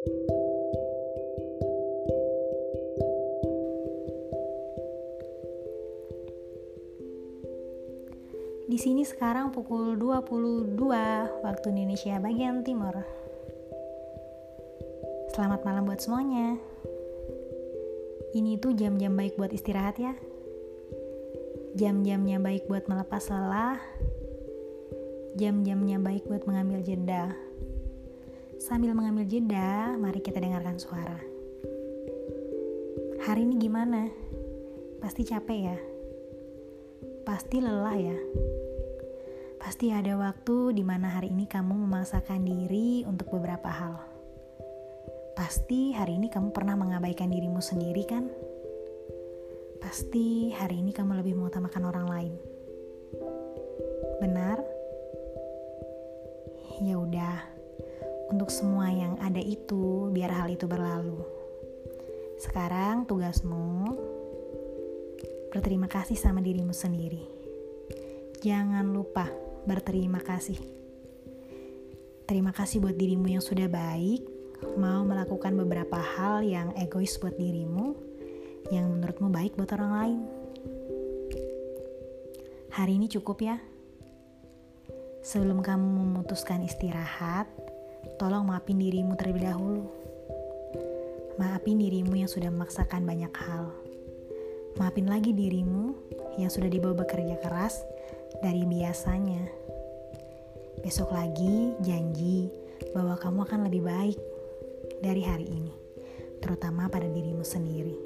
Di sini sekarang pukul 22 waktu Indonesia bagian timur. Selamat malam buat semuanya. Ini tuh jam-jam baik buat istirahat ya. Jam-jamnya baik buat melepas lelah. Jam-jamnya baik buat mengambil jeda. Sambil mengambil jeda, mari kita dengarkan suara. Hari ini gimana? Pasti capek ya? Pasti lelah ya? Pasti ada waktu di mana hari ini kamu memaksakan diri untuk beberapa hal. Pasti hari ini kamu pernah mengabaikan dirimu sendiri kan? Pasti hari ini kamu lebih mengutamakan orang lain. Benar? Ya udah. Untuk semua yang ada itu, biar hal itu berlalu. Sekarang tugasmu berterima kasih sama dirimu sendiri. Jangan lupa berterima kasih. Terima kasih buat dirimu yang sudah baik, mau melakukan beberapa hal yang egois buat dirimu, yang menurutmu baik buat orang lain. Hari ini cukup ya. Sebelum kamu memutuskan istirahat, tolong maafin dirimu terlebih dahulu. Maafin dirimu yang sudah memaksakan banyak hal. Maafin lagi dirimu yang sudah dibawa bekerja keras dari biasanya. Besok lagi janji bahwa kamu akan lebih baik dari hari ini, terutama pada dirimu sendiri.